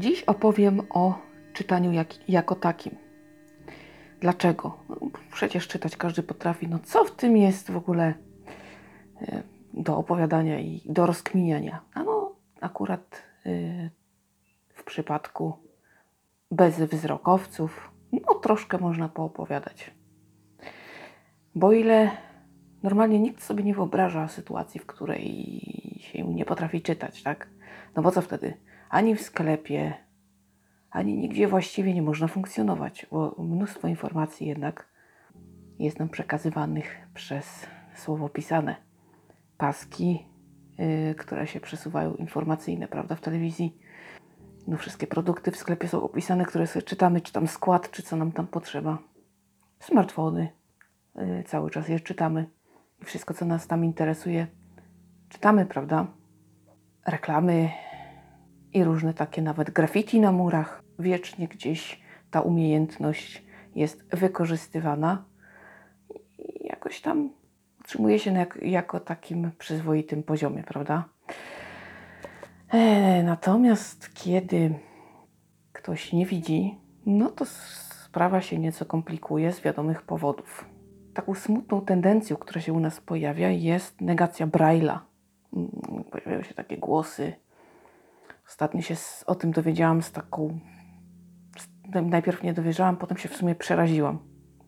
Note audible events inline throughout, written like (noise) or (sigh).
Dziś opowiem o czytaniu jak, jako takim. Dlaczego? No, przecież czytać każdy potrafi. No co w tym jest w ogóle e, do opowiadania i do rozkminiania? A no, akurat e, w przypadku bezwzrokowców, no troszkę można poopowiadać. Bo ile normalnie nikt sobie nie wyobraża sytuacji, w której się nie potrafi czytać, tak? No bo co wtedy? Ani w sklepie, ani nigdzie właściwie nie można funkcjonować, bo mnóstwo informacji jednak jest nam przekazywanych przez słowo pisane. Paski, yy, które się przesuwają informacyjne, prawda, w telewizji. No wszystkie produkty w sklepie są opisane, które sobie czytamy, czy tam skład, czy co nam tam potrzeba. Smartfony, yy, cały czas je czytamy. I wszystko, co nas tam interesuje, czytamy, prawda? Reklamy i różne takie nawet graffiti na murach. Wiecznie gdzieś ta umiejętność jest wykorzystywana i jakoś tam utrzymuje się jak, jako takim przyzwoitym poziomie, prawda? E, natomiast kiedy ktoś nie widzi, no to sprawa się nieco komplikuje z wiadomych powodów. Taką smutną tendencją, która się u nas pojawia, jest negacja Braille'a. Mm, pojawiają się takie głosy. Ostatnio się o tym dowiedziałam z taką. Najpierw nie dowierzałam, potem się w sumie przeraziłam.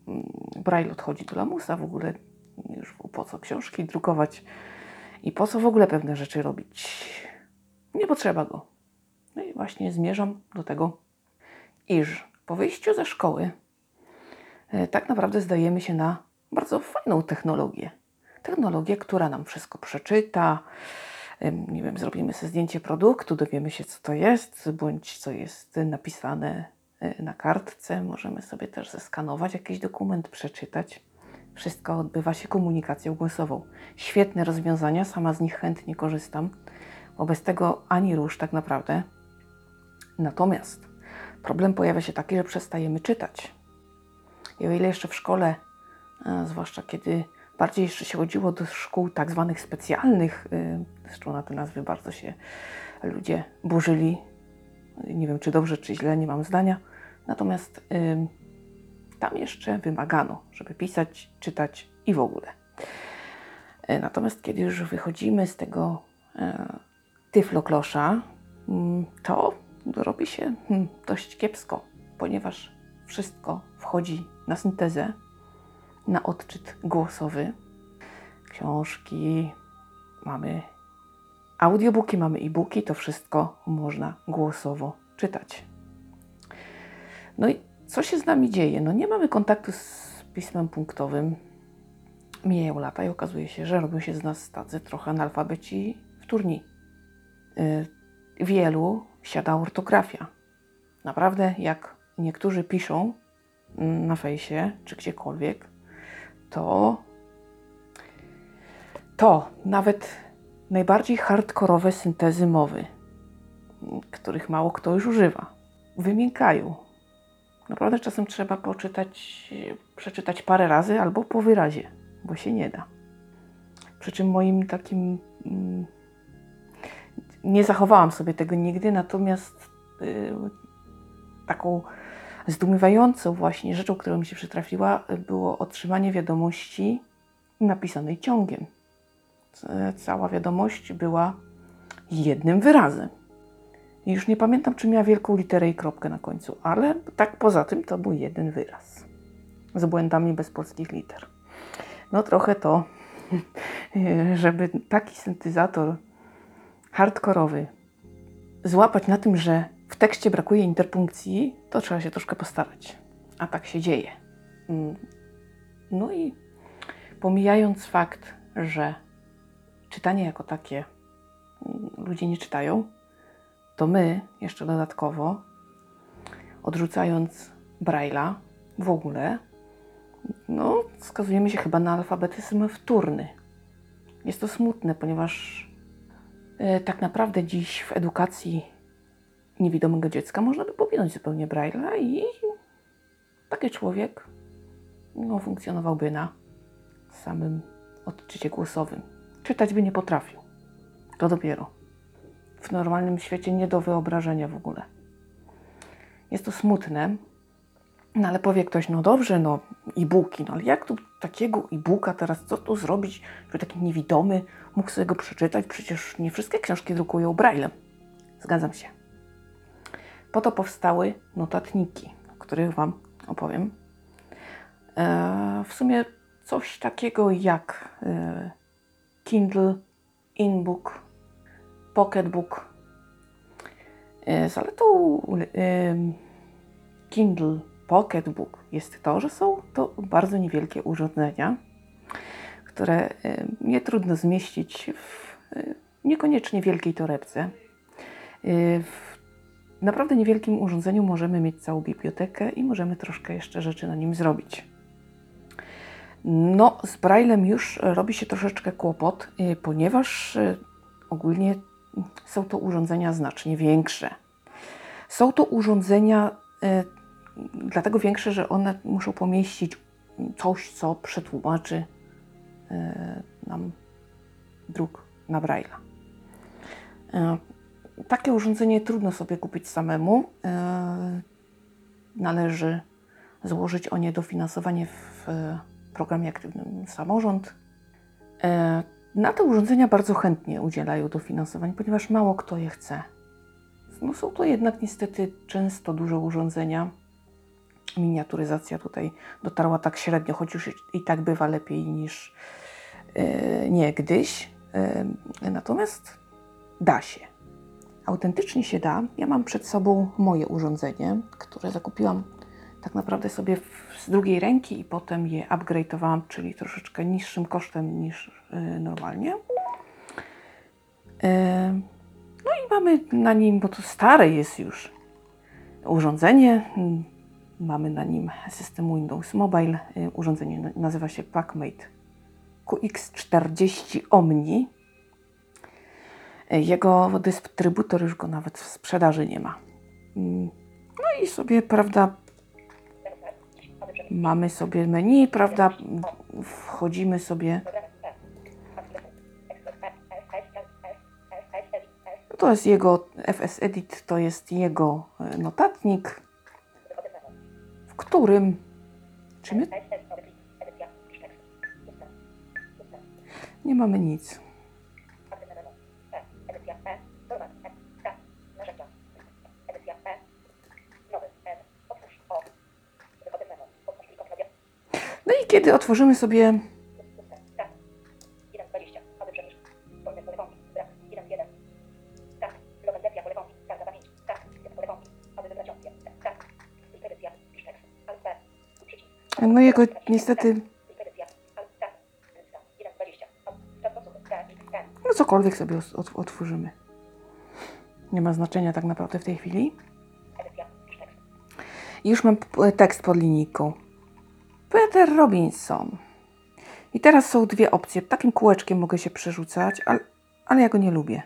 Mm, Braille odchodzi do lamusa w ogóle. Już po co książki drukować i po co w ogóle pewne rzeczy robić. Nie potrzeba go. No i właśnie zmierzam do tego, iż po wyjściu ze szkoły e, tak naprawdę zdajemy się na bardzo fajną technologię technologię, która nam wszystko przeczyta. Nie wiem, zrobimy sobie zdjęcie produktu, dowiemy się, co to jest, bądź co jest napisane e, na kartce. Możemy sobie też zeskanować jakiś dokument, przeczytać. Wszystko odbywa się komunikacją głosową. Świetne rozwiązania, sama z nich chętnie korzystam, bo bez tego ani rusz tak naprawdę. Natomiast problem pojawia się taki, że przestajemy czytać. I o ile jeszcze w szkole, zwłaszcza kiedy Bardziej jeszcze się chodziło do szkół tak zwanych specjalnych, y, zresztą na te nazwy bardzo się ludzie burzyli. Nie wiem, czy dobrze, czy źle, nie mam zdania. Natomiast y, tam jeszcze wymagano, żeby pisać, czytać i w ogóle. Y, natomiast kiedy już wychodzimy z tego tyfloklosza, mm, to robi się hmm, dość kiepsko, ponieważ wszystko wchodzi na syntezę na odczyt głosowy. Książki, mamy audiobooki, mamy e-booki, to wszystko można głosowo czytać. No i co się z nami dzieje? No nie mamy kontaktu z pismem punktowym. Mijają lata i okazuje się, że robią się z nas tacy trochę analfabeci wtórni. Yy, wielu siada ortografia. Naprawdę, jak niektórzy piszą mm, na fejsie czy gdziekolwiek, to to nawet najbardziej hardkorowe syntezy mowy, których mało kto już używa, wymiękają. Naprawdę czasem trzeba poczytać, przeczytać parę razy albo po wyrazie, bo się nie da. Przy czym moim takim. Mm, nie zachowałam sobie tego nigdy, natomiast y, taką Zdumiewającą właśnie rzeczą, która mi się przytrafiła, było otrzymanie wiadomości napisanej ciągiem. Cała wiadomość była jednym wyrazem. Już nie pamiętam, czy miała wielką literę i kropkę na końcu, ale tak poza tym to był jeden wyraz. Z błędami bez polskich liter. No trochę to, (laughs) żeby taki syntezator hardkorowy złapać na tym, że tekście brakuje interpunkcji, to trzeba się troszkę postarać. A tak się dzieje. Mm. No i pomijając fakt, że czytanie jako takie mm, ludzie nie czytają, to my jeszcze dodatkowo, odrzucając Braille'a w ogóle, no, skazujemy się chyba na alfabetyzm wtórny. Jest to smutne, ponieważ e, tak naprawdę dziś w edukacji niewidomego dziecka można by powinąć zupełnie Braille'a i taki człowiek no, funkcjonowałby na samym odczycie głosowym. Czytać by nie potrafił. To dopiero. W normalnym świecie nie do wyobrażenia w ogóle. Jest to smutne, no ale powie ktoś, no dobrze, no e-booki, no ale jak tu takiego e-booka teraz, co tu zrobić, żeby taki niewidomy mógł sobie go przeczytać? Przecież nie wszystkie książki drukują braillem. Zgadzam się. Po to powstały notatniki, o których Wam opowiem. E, w sumie coś takiego jak e, Kindle, InBook, Pocketbook. E, zaletą Kindle Pocketbook jest to, że są to bardzo niewielkie urządzenia, które nie trudno zmieścić w niekoniecznie wielkiej torebce. W naprawdę niewielkim urządzeniu możemy mieć całą bibliotekę i możemy troszkę jeszcze rzeczy na nim zrobić. No, z Braillem już robi się troszeczkę kłopot, ponieważ ogólnie są to urządzenia znacznie większe. Są to urządzenia dlatego większe, że one muszą pomieścić coś, co przetłumaczy nam druk na Braille'a. Takie urządzenie trudno sobie kupić samemu. Należy złożyć o nie dofinansowanie w programie aktywnym Samorząd. Na te urządzenia bardzo chętnie udzielają dofinansowań, ponieważ mało kto je chce. No są to jednak niestety często duże urządzenia. Miniaturyzacja tutaj dotarła tak średnio, choć już i tak bywa lepiej niż yy, niegdyś. Natomiast da się. Autentycznie się da. Ja mam przed sobą moje urządzenie, które zakupiłam tak naprawdę sobie z drugiej ręki i potem je upgrade'owałam, czyli troszeczkę niższym kosztem niż yy, normalnie. No i mamy na nim, bo to stare jest już urządzenie. Mamy na nim system Windows Mobile. Urządzenie nazywa się PackMate QX40 Omni. Jego dystrybutor już go nawet w sprzedaży nie ma. No i sobie, prawda, mamy sobie menu, prawda, wchodzimy sobie. To jest jego FS Edit, to jest jego notatnik, w którym. Czy my. Nie mamy nic. No i kiedy otworzymy sobie No jego niestety. No cokolwiek sobie otworzymy. Nie ma znaczenia tak naprawdę w tej chwili. Już mam tekst pod linijką. Peter Robinson. I teraz są dwie opcje. Takim kółeczkiem mogę się przerzucać, ale, ale ja go nie lubię.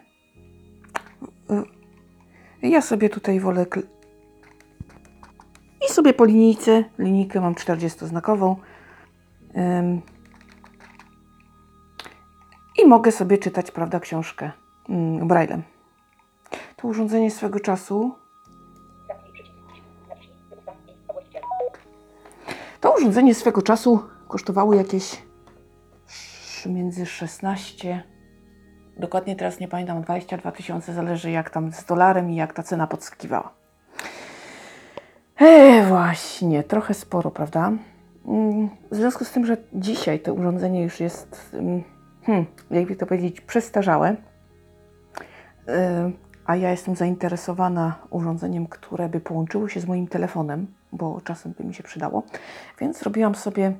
Ja sobie tutaj wolę i sobie po linijce, linijkę mam 40-znakową ym, i mogę sobie czytać, prawda, książkę ym, braillem. To urządzenie swego czasu urządzenie swego czasu kosztowało jakieś między 16 dokładnie teraz nie pamiętam 22 tysiące, zależy jak tam z dolarem i jak ta cena podskakiwała. E, właśnie, trochę sporo, prawda? Mm, w związku z tym, że dzisiaj to urządzenie już jest, mm, hmm, jakby to powiedzieć, przestarzałe, e, a ja jestem zainteresowana urządzeniem, które by połączyło się z moim telefonem, bo czasem by mi się przydało, więc zrobiłam sobie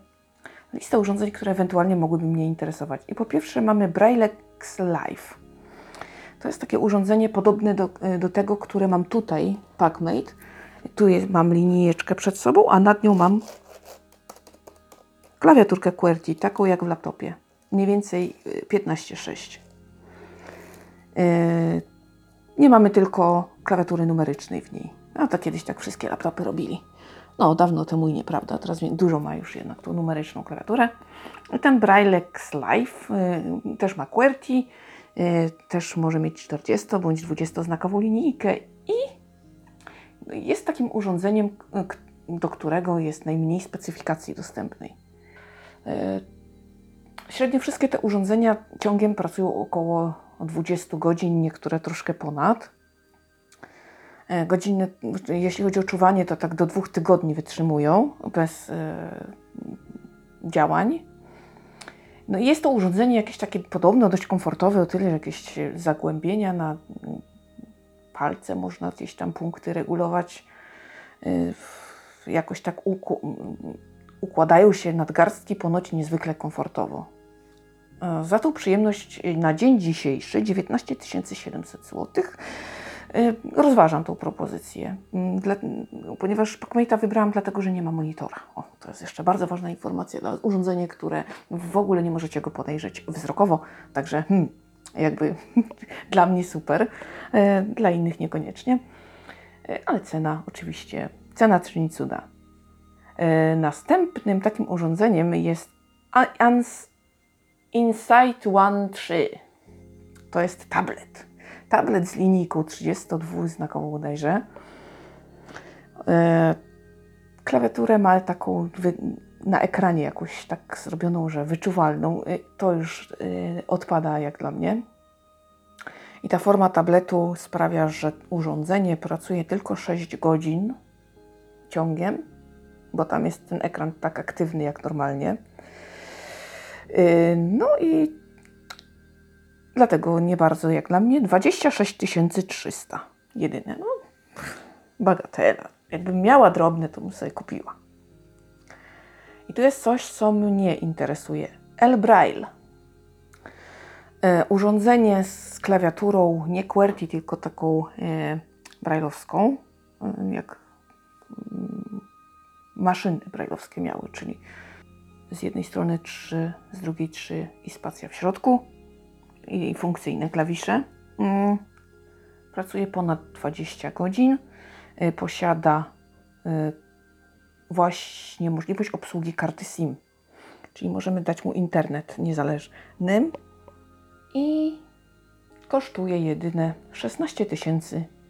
listę urządzeń, które ewentualnie mogłyby mnie interesować. I po pierwsze mamy Braillex Live. To jest takie urządzenie podobne do, e, do tego, które mam tutaj, PackMate, tu jest, mam linijeczkę przed sobą, a nad nią mam klawiaturkę QWERTY, taką jak w laptopie. Mniej więcej 15.6. Yy, nie mamy tylko klawiatury numerycznej w niej. A to kiedyś tak wszystkie laptopy robili. No, dawno temu i nieprawda. Teraz dużo ma już jednak tą numeryczną klawiaturę. Ten Braillex Live yy, też ma QWERTY, yy, też może mieć 40 bądź 20 znakową linijkę i jest takim urządzeniem, do którego jest najmniej specyfikacji dostępnej. E, Średnio wszystkie te urządzenia ciągiem pracują około 20 godzin, niektóre troszkę ponad. E, Godziny, jeśli chodzi o czuwanie, to tak do dwóch tygodni wytrzymują bez e, działań. No jest to urządzenie jakieś takie podobno dość komfortowe, o tyle, że jakieś zagłębienia na palce można gdzieś tam punkty regulować. W- Jakoś tak układają się nadgarstki ponoć niezwykle komfortowo. E, Za tą przyjemność na dzień dzisiejszy 19 700 zł. Y, Rozważam tą propozycję, Mm, dla, ponieważ Pacmate'a wybrałam dlatego, że nie ma monitora. O, to jest jeszcze bardzo ważna informacja. dla urządzenie, które w ogóle nie możecie go podejrzeć wzrokowo, także hmm, jakby (laughs) dla mnie super, e, dla innych niekoniecznie. E, Ale cena oczywiście, cena czyni cuda. E, Następnym takim urządzeniem jest Insight One 3. To jest tablet. Tablet z linijką 32-znakową bodajże. E, Klawiaturę ma taką na ekranie jakoś tak zrobioną, że wyczuwalną. E, To już e, odpada jak dla mnie. I ta forma tabletu sprawia, że urządzenie pracuje tylko 6 godzin ciągiem, bo tam jest ten ekran tak aktywny jak normalnie. No i dlatego nie bardzo jak dla mnie 26 300 jedyne. No, bagatela. Jakbym miała drobne, to bym sobie kupiła. I tu jest coś, co mnie interesuje. El Braille. E, urządzenie z klawiaturą nie QWERTY, tylko taką e, e, jak mm, maszyny brailleowskie miały, czyli z jednej strony 3, z drugiej 3 i spacja w środku i funkcyjne klawisze. Mm. Pracuje ponad 20 godzin. E, Posiada e, właśnie możliwość obsługi karty SIM, czyli możemy dać mu internet niezależny i kosztuje jedyne 16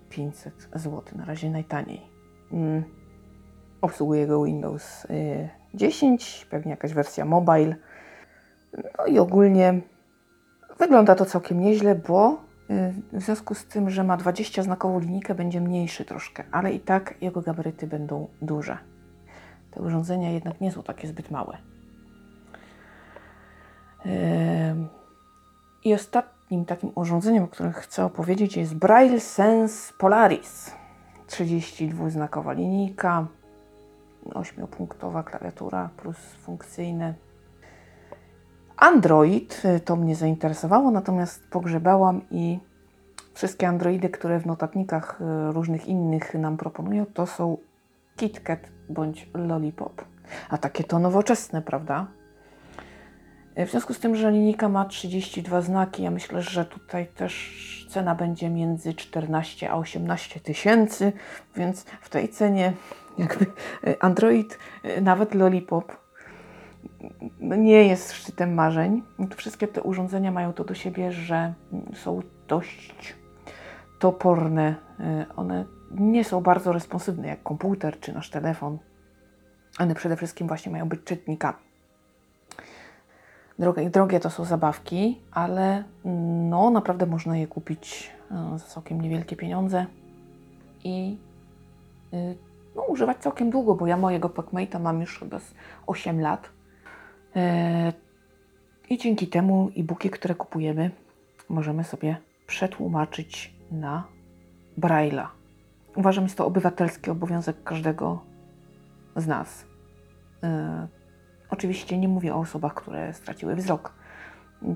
500 zł, na razie najtaniej. Mm. Obsługuje go Windows y, 10, pewnie jakaś wersja mobile. No i ogólnie wygląda to całkiem nieźle, bo y, w związku z tym, że ma 20 znakową linijkę, będzie mniejszy troszkę, ale i tak jego gabaryty będą duże. Te urządzenia jednak nie są takie zbyt małe. I ostatnim takim urządzeniem, o którym chcę opowiedzieć, jest Braille Sense Polaris. 32-znakowa linijka, 8-punktowa klawiatura plus funkcyjne. Android y, to mnie zainteresowało, natomiast pogrzebałam i wszystkie Androidy, które w notatnikach y, różnych innych nam proponują, to są KitKat bądź Lollipop. A takie to nowoczesne, prawda? Y, W związku z tym, że linijka ma 32 znaki, ja myślę, że tutaj też cena będzie między 14 a 18 tysięcy, więc w tej cenie jakby Android, nawet Lollipop, nie jest szczytem marzeń. Wszystkie te urządzenia mają to do siebie, że są dość toporne. Y, One nie są bardzo responsywne jak komputer czy nasz telefon. One przede wszystkim właśnie mają być czytnikami. Drogie, drogie to są zabawki, ale no naprawdę można je kupić e, za całkiem niewielkie pieniądze i y, no, używać całkiem długo, bo ja mojego Pacmate'a mam już chyba z 8 lat. E, I dzięki temu e-booki, które kupujemy, możemy sobie przetłumaczyć na Braille'a. Uważam, jest to obywatelski obowiązek każdego z nas. E, Oczywiście nie mówię o osobach, które straciły wzrok.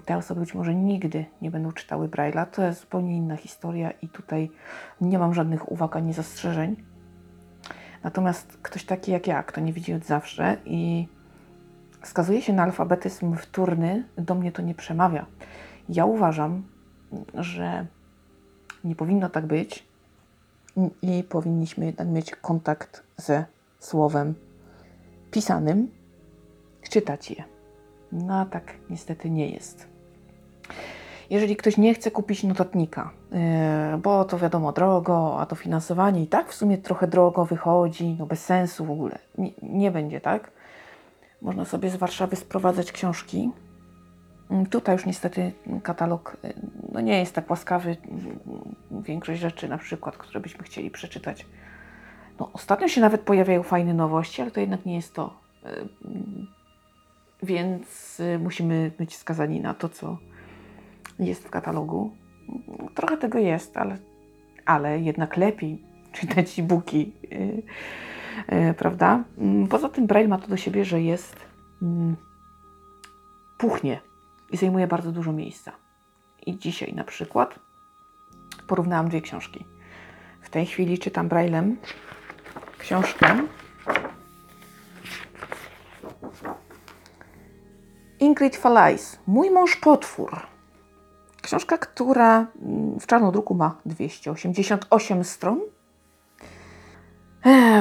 Te osoby być może nigdy nie będą czytały Braille'a. To jest zupełnie inna historia i tutaj nie mam żadnych uwag ani zastrzeżeń. Natomiast ktoś taki jak ja, kto nie widzi od zawsze i skazuje się na alfabetyzm wtórny, do mnie to nie przemawia. Ja uważam, że nie powinno tak być i powinniśmy jednak mieć kontakt ze słowem pisanym, czytać je. No a tak niestety nie jest. jeżeli ktoś nie chce kupić notatnika, yy, bo to wiadomo drogo, a to finansowanie i tak w sumie trochę drogo wychodzi, no bez sensu w ogóle, nie, nie będzie tak. Można sobie z Warszawy sprowadzać książki. Yy, Tutaj już niestety katalog yy, no nie jest tak łaskawy. Większość rzeczy, na przykład, które byśmy chcieli przeczytać. No, ostatnio się nawet pojawiają fajne nowości, ale to jednak nie jest to. Yy, Więc yy, musimy być skazani na to, co jest w katalogu. Trochę tego jest, ale, ale jednak lepiej czytać e-booki, prawda? Mm, Poza tym Braille ma to do siebie, że jest mm, puchnie i zajmuje bardzo dużo miejsca. I dzisiaj na przykład porównałam dwie książki. W tej chwili czytam Braillem książkę Ingrid Falais, Mój mąż potwór. Książka, która mm, w czarnodruku ma 288 stron.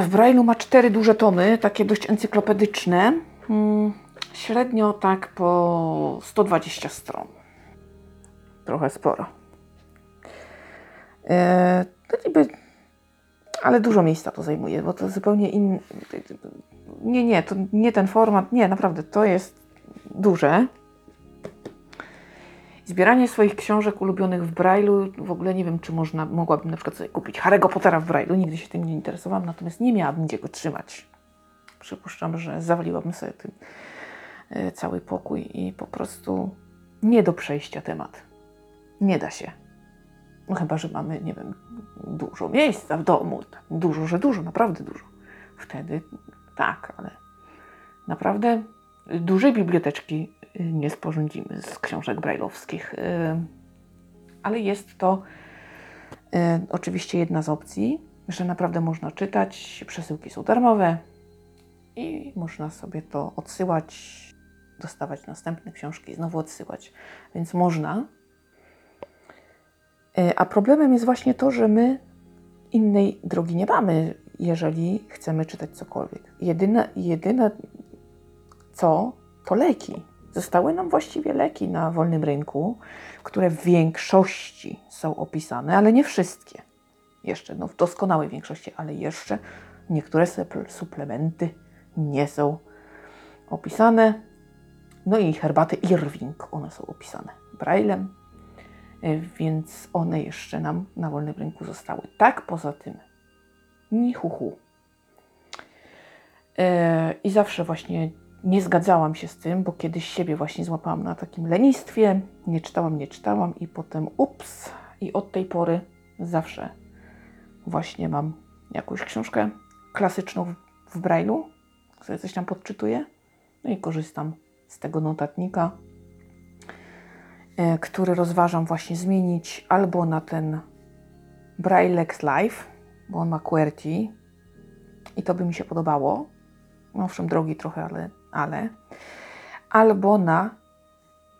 W Braille'u ma cztery duże tomy, takie dość encyklopedyczne. Mm, Średnio tak po 120 stron. Trochę sporo. E, to niby, ale dużo miejsca to zajmuje, bo to zupełnie inny. Nie, nie, to nie ten format. Nie, naprawdę, to jest duże. Zbieranie swoich książek ulubionych w Braille'u, w ogóle nie wiem, czy można, mogłabym na przykład sobie kupić Harry'ego Pottera w Braille'u, nigdy się tym nie interesowałam, natomiast nie miałabym gdzie go trzymać. Przypuszczam, że zawaliłabym sobie tym e, cały pokój i po prostu nie do przejścia temat. Nie da się. No chyba, że mamy, nie wiem, dużo miejsca w domu. tak, Dużo, że dużo, naprawdę dużo. Wtedy tak, ale naprawdę dużej biblioteczki nie sporządzimy z książek brajlowskich. y, Ale jest to y, oczywiście jedna z opcji, że naprawdę można czytać. Przesyłki są darmowe i można sobie to odsyłać, dostawać następne książki znowu odsyłać. Więc można. Y, A problemem jest właśnie to, że my innej drogi nie mamy, jeżeli chcemy czytać cokolwiek. Jedyne, jedyne co, to leki. Zostały nam właściwie leki na wolnym rynku, które w większości są opisane, ale nie wszystkie. Jeszcze, no w doskonałej większości, ale jeszcze niektóre supl- suplementy nie są opisane. No i herbaty Irving, one są opisane braillem, y, więc one jeszcze nam na wolnym rynku zostały. Tak, poza tym, ni. E, I zawsze właśnie nie zgadzałam się z tym, bo kiedyś siebie właśnie złapałam na takim lenistwie. Nie czytałam, nie czytałam i potem ups. I od tej pory zawsze właśnie mam jakąś książkę klasyczną w, Braille'u, sobie coś tam podczytuję. No i korzystam z tego notatnika, e, który rozważam właśnie zmienić albo na ten Braillex Live, bo on ma QWERTY i to by mi się podobało. No, Owszem, drogi trochę, ale, ale. Albo na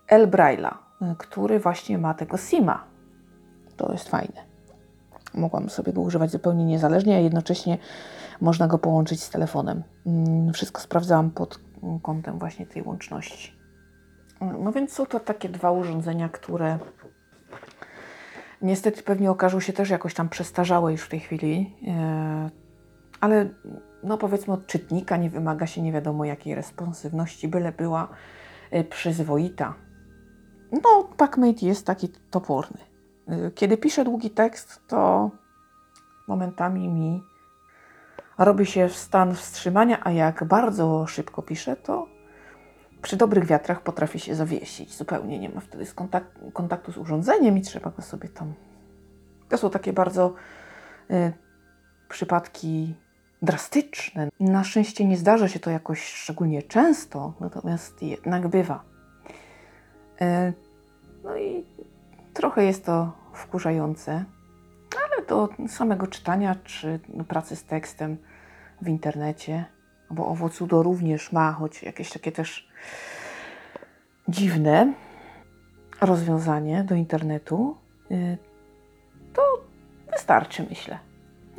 El Braille'a, y, który właśnie ma tego SIMA. To jest fajne. Mogłam sobie go używać zupełnie niezależnie, a jednocześnie można go połączyć z telefonem. Mm, Wszystko sprawdzałam pod kątem właśnie tej łączności. No więc są to takie dwa urządzenia, które niestety pewnie okażą się też jakoś tam przestarzałe już w tej chwili. e, Ale no powiedzmy od czytnika nie wymaga się nie wiadomo jakiej responsywności, byle była e, przyzwoita. No, PacMate jest taki toporny. E, Kiedy piszę długi tekst, to momentami mi robi się stan wstrzymania, a jak bardzo szybko piszę, to przy dobrych wiatrach potrafi się zawiesić. Zupełnie nie ma wtedy kontaktu z urządzeniem i trzeba go sobie tam. To są takie bardzo y, przypadki drastyczne. Na szczęście nie zdarza się to jakoś szczególnie często, natomiast jednak bywa. Y, no i trochę jest to wkurzające, ale do samego czytania czy pracy z tekstem w internecie, bo owocudo również ma, choć jakieś takie też dziwne rozwiązanie do internetu, y, to wystarczy, myślę.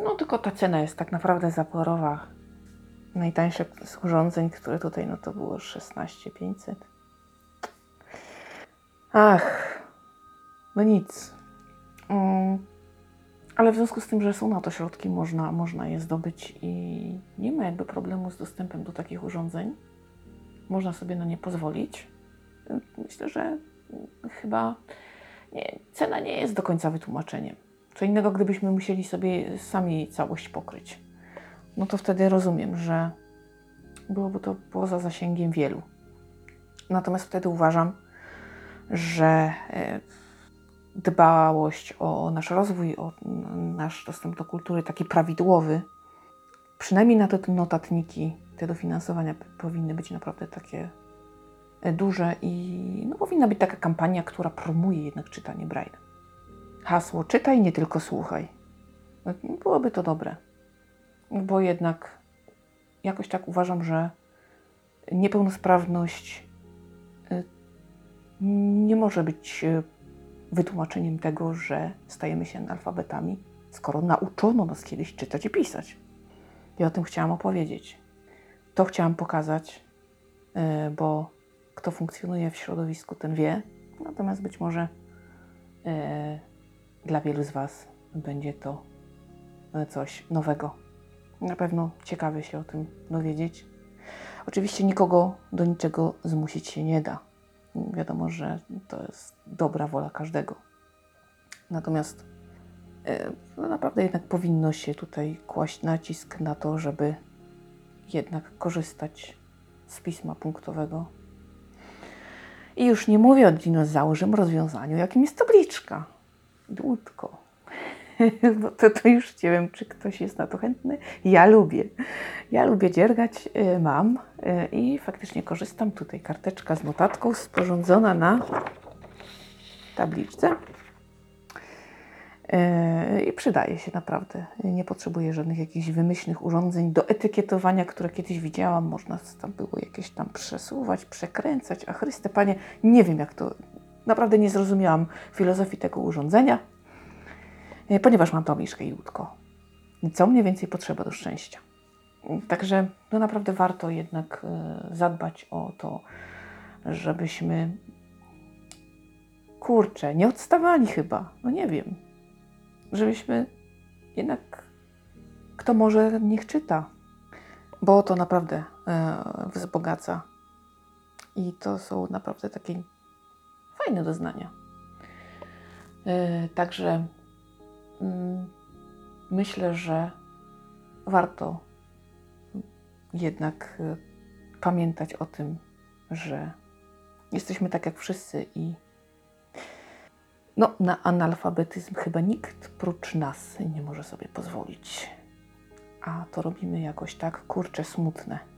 No tylko ta cena jest tak naprawdę zaporowa. Najtańsze z urządzeń, które tutaj, no to było 16 500. Ach, no nic. Mm, ale w związku z tym, że są na to środki, można, można je zdobyć i nie ma jakby problemu z dostępem do takich urządzeń. Można sobie na nie pozwolić. Myślę, że chyba nie, cena nie jest do końca wytłumaczeniem. Co innego, gdybyśmy musieli sobie sami całość pokryć. No to wtedy rozumiem, że byłoby to poza zasięgiem wielu. Natomiast wtedy uważam, że e, dbałość o nasz rozwój, o nasz dostęp do kultury, taki prawidłowy, przynajmniej na te notatniki, te dofinansowania powinny być naprawdę takie e, duże i no, powinna być taka kampania, która promuje jednak czytanie Braille. Hasło czytaj, nie tylko słuchaj. No, Byłoby to dobre, bo jednak jakoś tak uważam, że niepełnosprawność y, nie może być y, wytłumaczeniem tego, że stajemy się analfabetami, skoro nauczono nas kiedyś czytać i pisać. I o tym chciałam opowiedzieć. To chciałam pokazać, y, bo kto funkcjonuje w środowisku, ten wie. Natomiast być może dla wielu z Was będzie to y, coś nowego. Na pewno ciekawe się o tym dowiedzieć. Oczywiście nikogo do niczego zmusić się nie da. Wiadomo, że to jest dobra wola każdego. Natomiast e, no naprawdę jednak powinno się tutaj kłaść nacisk na to, żeby jednak korzystać z pisma punktowego. I już nie mówię o dinozaurym rozwiązaniu, jakim jest tabliczka. Dłutko. Bo (laughs) to, to już nie wiem, czy ktoś jest na to chętny. Ja lubię. Ja lubię dziergać, y, mam y, i faktycznie korzystam. Tutaj karteczka z notatką sporządzona na tabliczce. Y, I przydaje się naprawdę. Nie potrzebuję żadnych jakichś wymyślnych urządzeń do etykietowania, które kiedyś widziałam. Można tam było jakieś tam przesuwać, przekręcać. A Chryste Panie, nie wiem jak to... Naprawdę nie zrozumiałam filozofii tego urządzenia, y, ponieważ mam tabliczkę i łódko. Co mniej więcej potrzeba do szczęścia. Także no naprawdę warto jednak e, zadbać o to, żebyśmy kurczę, nie odstawali chyba, no nie wiem. Żebyśmy jednak kto może niech czyta, bo to naprawdę e, wzbogaca. I to są naprawdę takie fajne doznania. E, także mm, myślę, że warto jednak y, pamiętać o tym, że jesteśmy tak jak wszyscy i no, na analfabetyzm chyba nikt prócz nas nie może sobie pozwolić. A to robimy jakoś tak kurcze smutne.